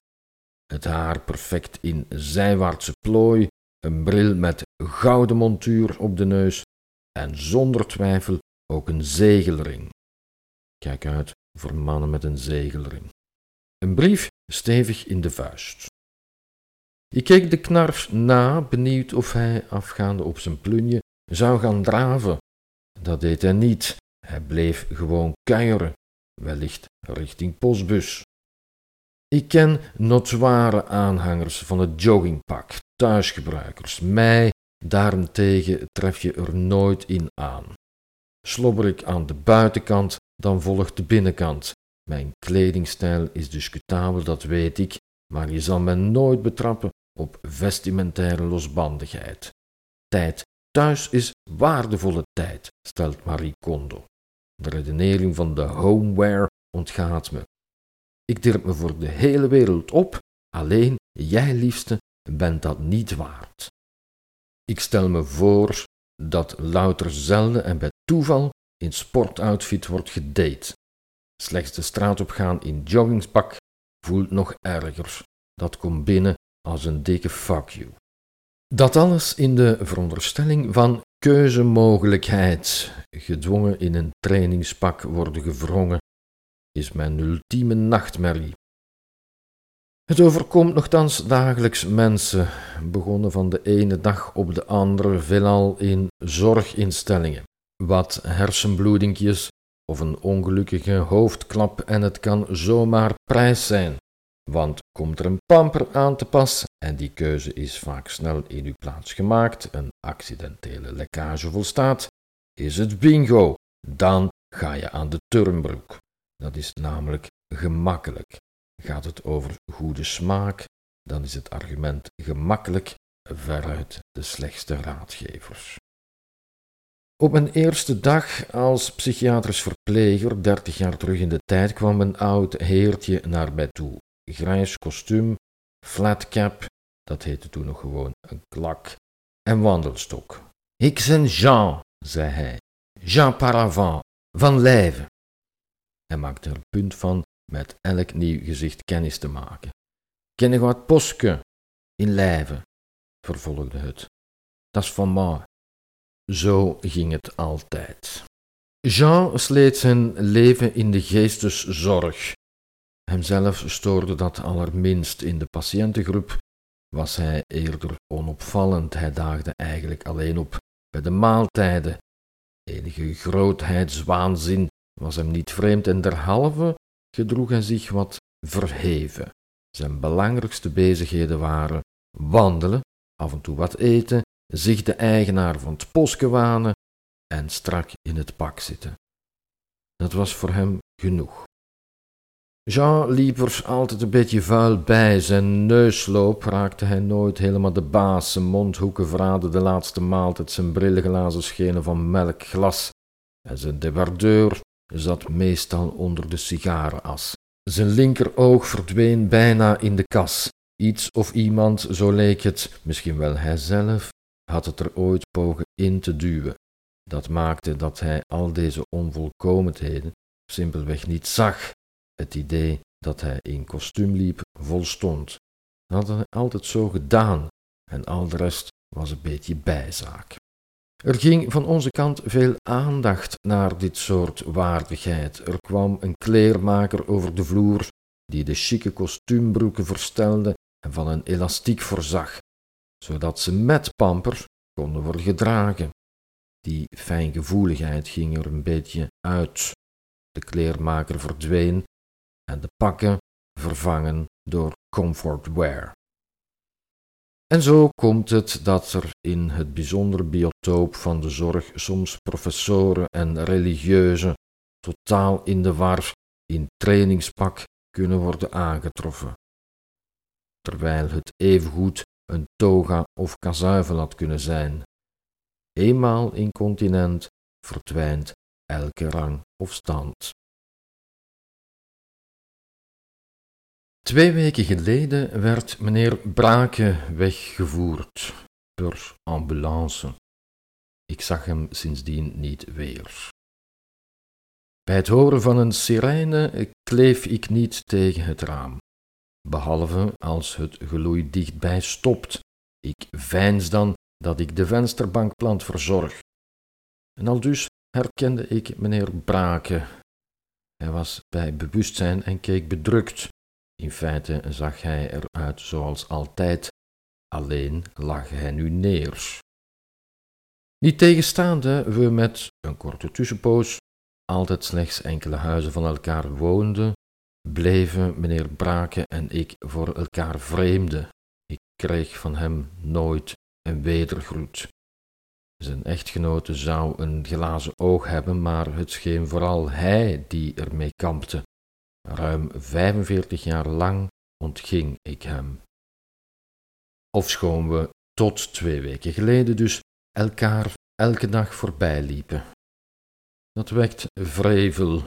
Het haar perfect in zijwaartse plooi, een bril met gouden montuur op de neus en zonder twijfel ook een zegelring. Kijk uit voor mannen met een zegelring. Een brief stevig in de vuist. Ik keek de knarf na, benieuwd of hij, afgaande op zijn plunje, zou gaan draven. Dat deed hij niet. Hij bleef gewoon kuieren, wellicht richting postbus. Ik ken notoire aanhangers van het joggingpak, thuisgebruikers. Mij daarentegen tref je er nooit in aan. Slobber ik aan de buitenkant, dan volgt de binnenkant. Mijn kledingstijl is discutabel, dat weet ik, maar je zal mij nooit betrappen op vestimentaire losbandigheid. Tijd thuis is waardevolle tijd, stelt Marie Kondo. De redenering van de homeware ontgaat me. Ik dirp me voor de hele wereld op, alleen jij, liefste, bent dat niet waard. Ik stel me voor dat louter zelden en bij toeval in sportoutfit wordt gedate. Slechts de straat op gaan in joggingspak voelt nog erger. Dat komt binnen als een dikke fuck you. Dat alles in de veronderstelling van keuzemogelijkheid, gedwongen in een trainingspak worden gevrongen, is mijn ultieme nachtmerrie. Het overkomt nogthans dagelijks mensen, begonnen van de ene dag op de andere, veelal in zorginstellingen. Wat hersenbloedingjes of een ongelukkige hoofdklap en het kan zomaar prijs zijn. Want komt er een pamper aan te pas, en die keuze is vaak snel in uw plaats gemaakt, een accidentele lekkage volstaat, is het bingo. Dan ga je aan de turnbroek. Dat is namelijk gemakkelijk. Gaat het over goede smaak, dan is het argument gemakkelijk veruit de slechtste raadgevers. Op mijn eerste dag als psychiatrisch verpleger, dertig jaar terug in de tijd, kwam een oud heertje naar mij toe. Grijs kostuum, flatcap, dat heette toen nog gewoon een klak, en wandelstok. Ik ben Jean, zei hij, Jean Paravant, van Lijven. Hij maakte er punt van met elk nieuw gezicht kennis te maken. Ken wat Poske in Lijven? vervolgde het. Dat is van mij. Zo ging het altijd. Jean sleet zijn leven in de geesteszorg. Hemzelf stoorde dat allerminst. In de patiëntengroep was hij eerder onopvallend. Hij daagde eigenlijk alleen op bij de maaltijden. Enige grootheidswaanzin was hem niet vreemd en derhalve gedroeg hij zich wat verheven. Zijn belangrijkste bezigheden waren wandelen, af en toe wat eten, zich de eigenaar van het poske wanen en strak in het pak zitten. Dat was voor hem genoeg. Jean liep er altijd een beetje vuil bij. Zijn neusloop raakte hij nooit helemaal de baas. Zijn mondhoeken verraden de laatste maaltijd. Zijn brillenglazen schenen van melkglas. En zijn debardeur zat meestal onder de sigarenas. Zijn linkeroog verdween bijna in de kas. Iets of iemand, zo leek het, misschien wel hijzelf, had het er ooit pogen in te duwen. Dat maakte dat hij al deze onvolkomenheden simpelweg niet zag. Het idee dat hij in kostuum liep volstond. Dat had hij altijd zo gedaan en al de rest was een beetje bijzaak. Er ging van onze kant veel aandacht naar dit soort waardigheid. Er kwam een kleermaker over de vloer die de chique kostuumbroeken verstelde en van een elastiek voorzag, zodat ze met pamper konden worden gedragen. Die fijngevoeligheid ging er een beetje uit. De kleermaker verdween en de pakken vervangen door comfortwear. En zo komt het dat er in het bijzondere biotoop van de zorg soms professoren en religieuzen totaal in de war in trainingspak kunnen worden aangetroffen, terwijl het evengoed een toga of kazuivel had kunnen zijn. Eenmaal incontinent verdwijnt elke rang of stand. Twee weken geleden werd meneer Brake weggevoerd per ambulance. Ik zag hem sindsdien niet weer. Bij het horen van een sirene kleef ik niet tegen het raam, behalve als het geloei dichtbij stopt. Ik veins dan dat ik de vensterbankplant verzorg. En al dus herkende ik meneer Brake. Hij was bij bewustzijn en keek bedrukt. In feite zag hij eruit zoals altijd, alleen lag hij nu neer. Niet tegenstaande we met een korte tussenpoos altijd slechts enkele huizen van elkaar woonden, bleven meneer Brake en ik voor elkaar vreemden. Ik kreeg van hem nooit een wedergroet. Zijn echtgenote zou een glazen oog hebben, maar het scheen vooral hij die ermee kampte. Ruim 45 jaar lang ontging ik hem. Ofschoon we tot twee weken geleden dus elkaar elke dag voorbij liepen. dat wekt vrevel.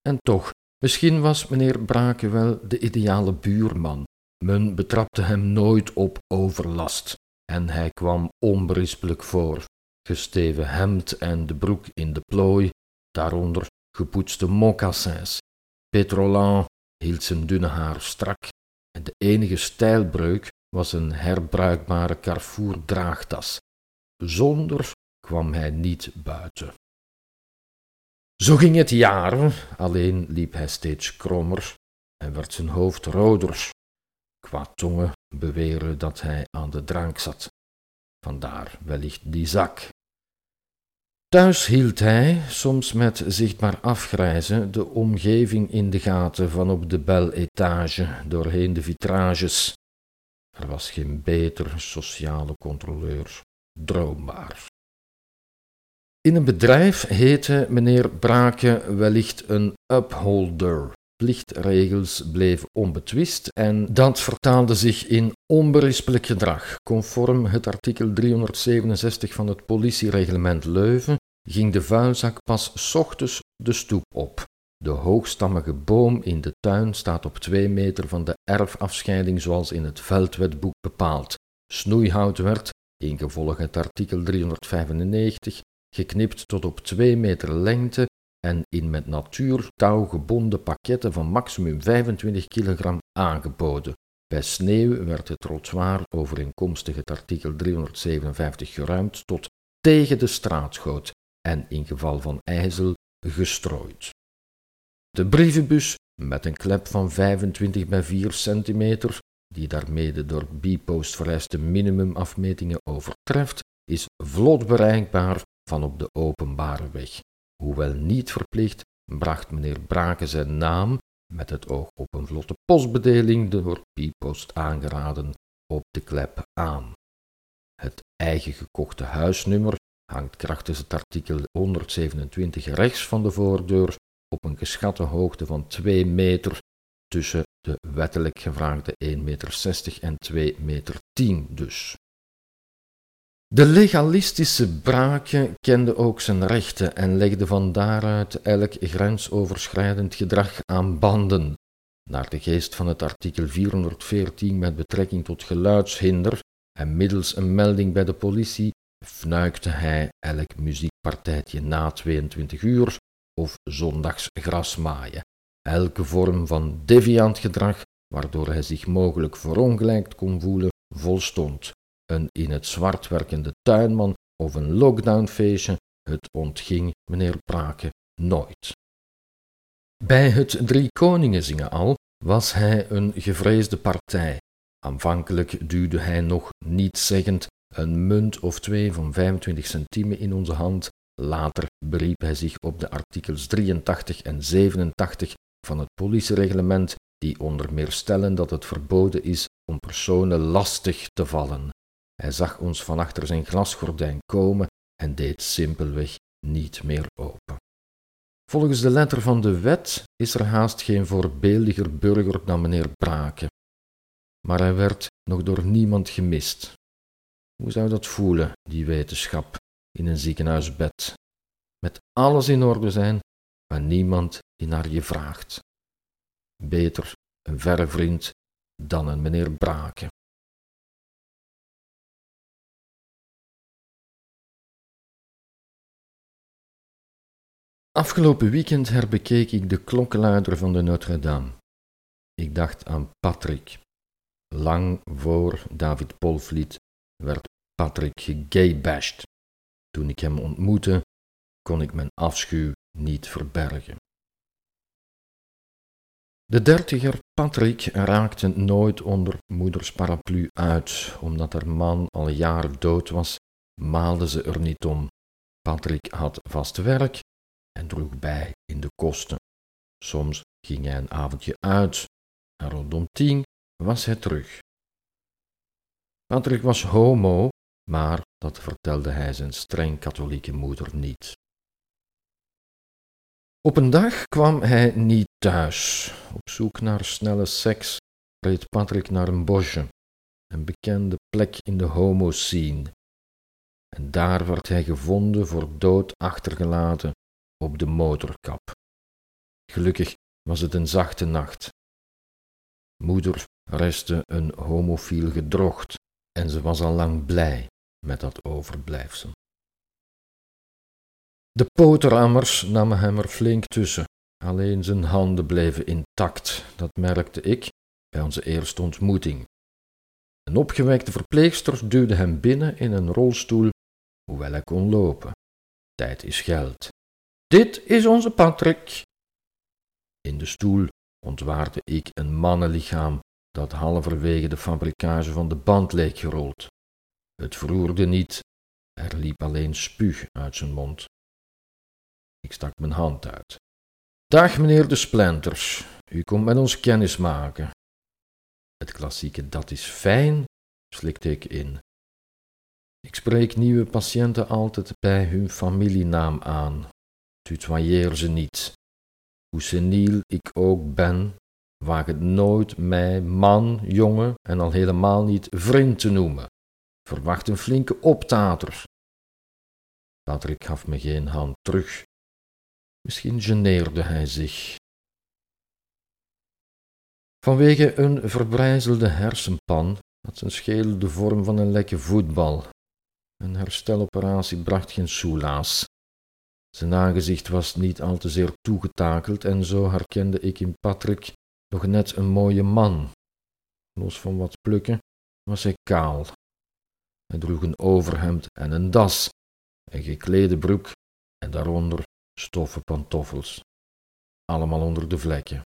En toch, misschien was meneer Brake wel de ideale buurman. Men betrapte hem nooit op overlast en hij kwam onberispelijk voor, gesteven hemd en de broek in de plooi, daaronder gepoetste mocassins. Petrolan hield zijn dunne haar strak en de enige stijlbreuk was een herbruikbare Carrefour draagtas. Zonder kwam hij niet buiten. Zo ging het jaren, alleen liep hij steeds krommer en werd zijn hoofd roder. Qua tongen beweren dat hij aan de drank zat. Vandaar wellicht die zak. Thuis hield hij, soms met zichtbaar afgrijzen, de omgeving in de gaten van op de bel-etage doorheen de vitrages. Er was geen beter sociale controleur droombaar. In een bedrijf heette meneer Brake wellicht een upholder. Plichtregels bleven onbetwist en dat vertaalde zich in onberispelijk gedrag. Conform het artikel 367 van het politiereglement Leuven ging de vuilzak pas ochtends de stoep op. De hoogstammige boom in de tuin staat op twee meter van de erfafscheiding zoals in het veldwetboek bepaald. Snoeihout werd, ingevolge het artikel 395, geknipt tot op twee meter lengte en in met natuurtouw gebonden pakketten van maximum 25 kilogram aangeboden. Bij sneeuw werd het trottoir overeenkomstig het artikel 357 geruimd tot tegen de straatgoot en in geval van ijzel gestrooid. De brievenbus met een klep van 25 bij 4 centimeter, die daarmee de door B-post vereiste minimumafmetingen overtreft, is vlot bereikbaar van op de openbare weg. Hoewel niet verplicht, bracht meneer Brake zijn naam, met het oog op een vlotte postbedeling, door B-post aangeraden, op de klep aan. Het eigen gekochte huisnummer hangt krachtens het artikel 127 rechts van de voordeur op een geschatte hoogte van 2 meter tussen de wettelijk gevraagde 1,60 meter en 2 meter 10 dus. De legalistische Brake kende ook zijn rechten en legde van daaruit elk grensoverschrijdend gedrag aan banden. Naar de geest van het artikel 414 met betrekking tot geluidshinder en middels een melding bij de politie fnuikte hij elk muziekpartijtje na 22 uur of zondags grasmaaien. Elke vorm van deviant gedrag, waardoor hij zich mogelijk verongelijkt kon voelen, volstond. Een in het zwart werkende tuinman of een lockdownfeestje, het ontging meneer Brake nooit. Bij het Drie Koningen zingen al was hij een gevreesde partij. Aanvankelijk duwde hij nog niet zeggend een munt of twee van 25 centimen in onze hand. Later beriep hij zich op de artikels 83 en 87 van het politiereglement, die onder meer stellen dat het verboden is om personen lastig te vallen. Hij zag ons van achter zijn glasgordijn komen en deed simpelweg niet meer open. Volgens de letter van de wet is er haast geen voorbeeldiger burger dan meneer Brake. Maar hij werd nog door niemand gemist. Hoe zou dat voelen, die wetenschap, in een ziekenhuisbed? Met alles in orde zijn, maar niemand die naar je vraagt. Beter een verre vriend dan een meneer Brake. Afgelopen weekend herbekeek ik de klokkenluider van de Notre-Dame. Ik dacht aan Patrick. Lang voor David Polvliet werd Patrick gegaybashed. Toen ik hem ontmoette, kon ik mijn afschuw niet verbergen. De dertiger Patrick raakte nooit onder moeders paraplu uit, omdat haar man al jaren dood was, maalde ze er niet om. Patrick had vast werk en droeg bij in de kosten. Soms ging hij een avondje uit en rondom tien was hij terug. Patrick was homo, maar dat vertelde hij zijn streng katholieke moeder niet. Op een dag kwam hij niet thuis. Op zoek naar snelle seks reed Patrick naar een bosje, een bekende plek in de homo-scene. en daar werd hij gevonden voor dood achtergelaten op de motorkap. Gelukkig was het een zachte nacht. Moeder restte een homofiel gedrocht en ze was al lang blij met dat overblijfsel. De poterammers namen hem er flink tussen, alleen zijn handen bleven intact, dat merkte ik bij onze eerste ontmoeting. Een opgewekte verpleegster duwde hem binnen in een rolstoel, hoewel hij kon lopen. Tijd is geld. Dit is onze Patrick. In de stoel ontwaarde ik een mannenlichaam dat halverwege de fabrikage van de band leek gerold. Het verroerde niet, er liep alleen spuug uit zijn mond. Ik stak mijn hand uit. Dag meneer de Splinters, u komt met ons kennis maken. Het klassieke dat is fijn, slikte ik in. Ik spreek nieuwe patiënten altijd bij hun familienaam aan. Tutoyeer ze niet. Hoe seniel ik ook ben, waag het nooit mij man, jongen en al helemaal niet vriend te noemen. Verwacht een flinke optater. Patrick gaf me geen hand terug. Misschien geneerde hij zich. Vanwege een verbrijzelde hersenpan had zijn schedel de vorm van een lekke voetbal. Een hersteloperatie bracht geen soelaas. Zijn aangezicht was niet al te zeer toegetakeld en zo herkende ik in Patrick nog net een mooie man. Los van wat plukken was hij kaal. Hij droeg een overhemd en een das, een geklede broek en daaronder stoffen pantoffels. Allemaal onder de vlekken.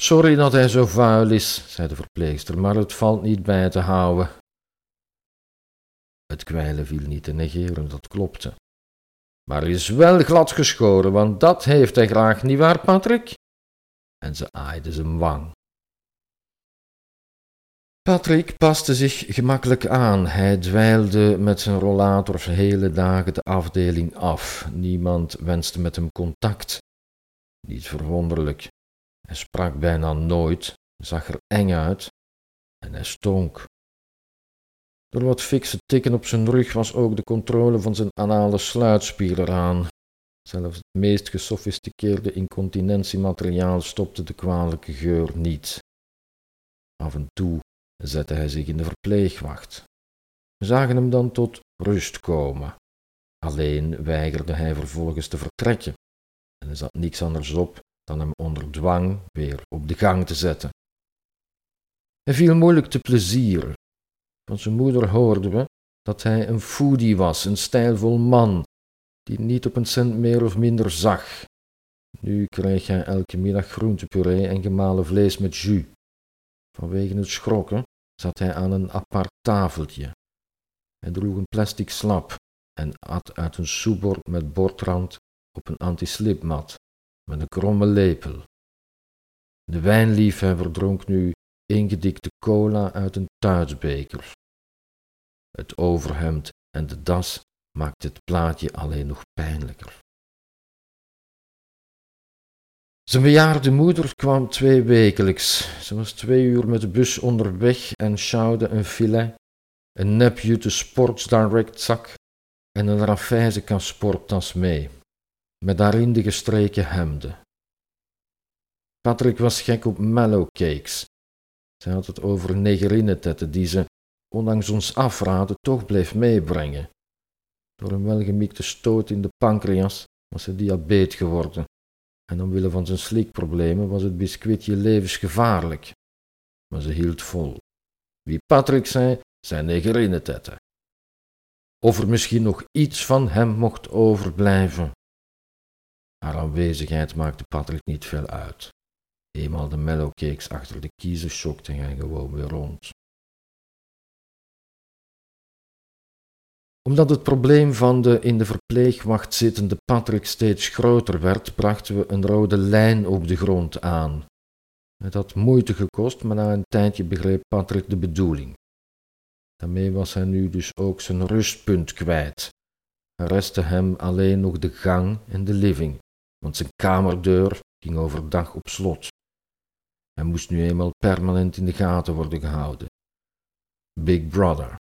Sorry dat hij zo vuil is, zei de verpleegster, maar het valt niet bij te houden. Het kwijlen viel niet te negeren, dat klopte. Maar is wel glad geschoren, want dat heeft hij graag, niet waar, Patrick? En ze aaide zijn wang. Patrick paste zich gemakkelijk aan. Hij dweilde met zijn rollator hele dagen de afdeling af. Niemand wenste met hem contact. Niet verwonderlijk. Hij sprak bijna nooit, zag er eng uit en hij stonk. Door wat fikse tikken op zijn rug was ook de controle van zijn anale sluitspier eraan. Zelfs het meest gesofisticeerde incontinentiemateriaal stopte de kwalijke geur niet. Af en toe zette hij zich in de verpleegwacht. We zagen hem dan tot rust komen. Alleen weigerde hij vervolgens te vertrekken en er zat niets anders op dan hem onder dwang weer op de gang te zetten. Hij viel moeilijk te plezieren. Van zijn moeder hoorden we dat hij een foodie was, een stijlvol man, die niet op een cent meer of minder zag. Nu kreeg hij elke middag groentepuree en gemalen vlees met jus. Vanwege het schrokken zat hij aan een apart tafeltje. Hij droeg een plastic slap en at uit een soepbord met bordrand op een antislipmat met een kromme lepel. De wijnliefhebber dronk nu ingedikte cola uit een tuitsbeker. Het overhemd en de das maakte het plaatje alleen nog pijnlijker. Zijn bejaarde moeder kwam twee wekelijks. Ze was twee uur met de bus onderweg en sjouwde een filet, een nepjute Sports Direct zak en een Raffaise sporttas mee, met daarin de gestreken hemden. Patrick was gek op mellowcakes. Zij had het over negerinetetten die ze, ondanks ons afraden, toch bleef meebrengen. Door een welgemikte stoot in de pancreas was ze diabeet geworden en omwille van zijn slikproblemen was het biscuitje levensgevaarlijk. Maar ze hield vol. Wie Patrick zei, zijn negerinnentetten. Of er misschien nog iets van hem mocht overblijven. Haar aanwezigheid maakte Patrick niet veel uit. Eenmaal de mellowcakes achter de kiezen schokte hij gewoon weer rond. Omdat het probleem van de in de verpleegwacht zittende Patrick steeds groter werd, brachten we een rode lijn op de grond aan. Het had moeite gekost, maar na een tijdje begreep Patrick de bedoeling. Daarmee was hij nu dus ook zijn rustpunt kwijt. Er restte hem alleen nog de gang en de living, want zijn kamerdeur ging overdag op slot. Hij moest nu eenmaal permanent in de gaten worden gehouden. Big Brother.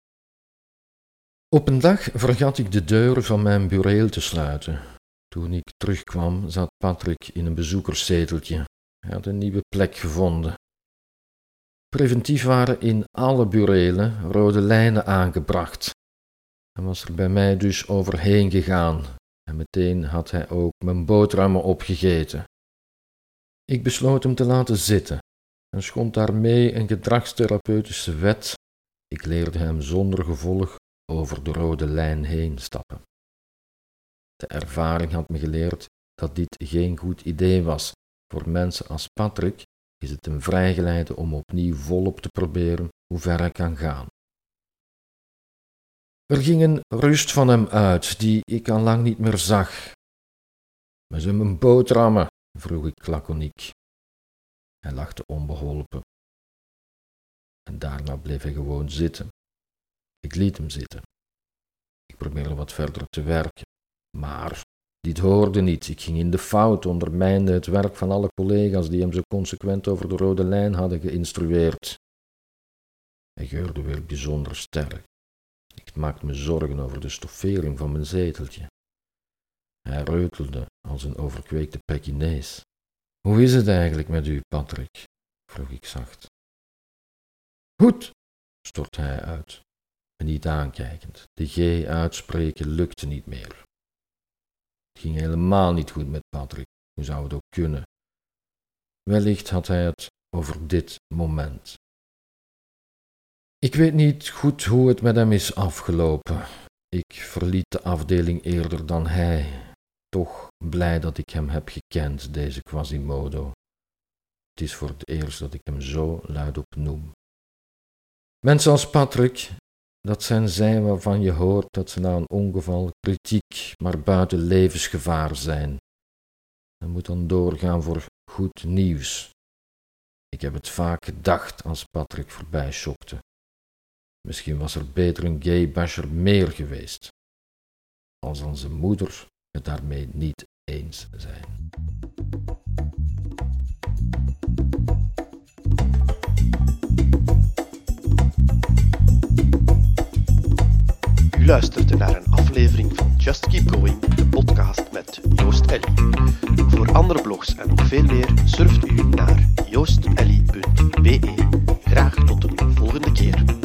Op een dag vergat ik de deur van mijn bureel te sluiten. Toen ik terugkwam, zat Patrick in een bezoekerszeteltje. Hij had een nieuwe plek gevonden. Preventief waren in alle burelen rode lijnen aangebracht. Hij was er bij mij dus overheen gegaan en meteen had hij ook mijn boterhammen opgegeten. Ik besloot hem te laten zitten en schond daarmee een gedragstherapeutische wet. Ik leerde hem zonder gevolg over de rode lijn heen stappen. De ervaring had me geleerd dat dit geen goed idee was. Voor mensen als Patrick is het een vrijgeleide om opnieuw volop te proberen hoe ver hij kan gaan. Er ging een rust van hem uit die ik al lang niet meer zag. Maar ze mijn boterhammen? vroeg ik laconiek. Hij lachte onbeholpen. En daarna bleef hij gewoon zitten. Ik liet hem zitten. Ik probeerde wat verder te werken, maar dit hoorde niet. Ik ging in de fout, ondermijnde het werk van alle collega's die hem zo consequent over de rode lijn hadden geïnstrueerd. Hij geurde weer bijzonder sterk. Ik maakte me zorgen over de stoffering van mijn zeteltje. Hij reutelde als een overkweekte Pekinees. Hoe is het eigenlijk met u, Patrick? vroeg ik zacht. Goed, stort hij uit, niet aankijkend. De G uitspreken lukte niet meer. Het ging helemaal niet goed met Patrick. Hoe zou het ook kunnen? Wellicht had hij het over dit moment. Ik weet niet goed hoe het met hem is afgelopen. Ik verliet de afdeling eerder dan hij. Toch blij dat ik hem heb gekend, deze Quasimodo. Het is voor het eerst dat ik hem zo luidop noem. Mensen als Patrick, dat zijn zij waarvan je hoort dat ze na een ongeval kritiek, maar buiten levensgevaar zijn. En moet dan doorgaan voor goed nieuws. Ik heb het vaak gedacht als Patrick voorbij schokte. Misschien was er beter een gay basher meer geweest. Als onze moeder het daarmee niet eens zijn. luisterde naar een aflevering van Just Keep Going, de podcast met Joost Ellie. Voor andere blogs en nog veel meer surft u naar joostellie.be. Graag tot een volgende keer.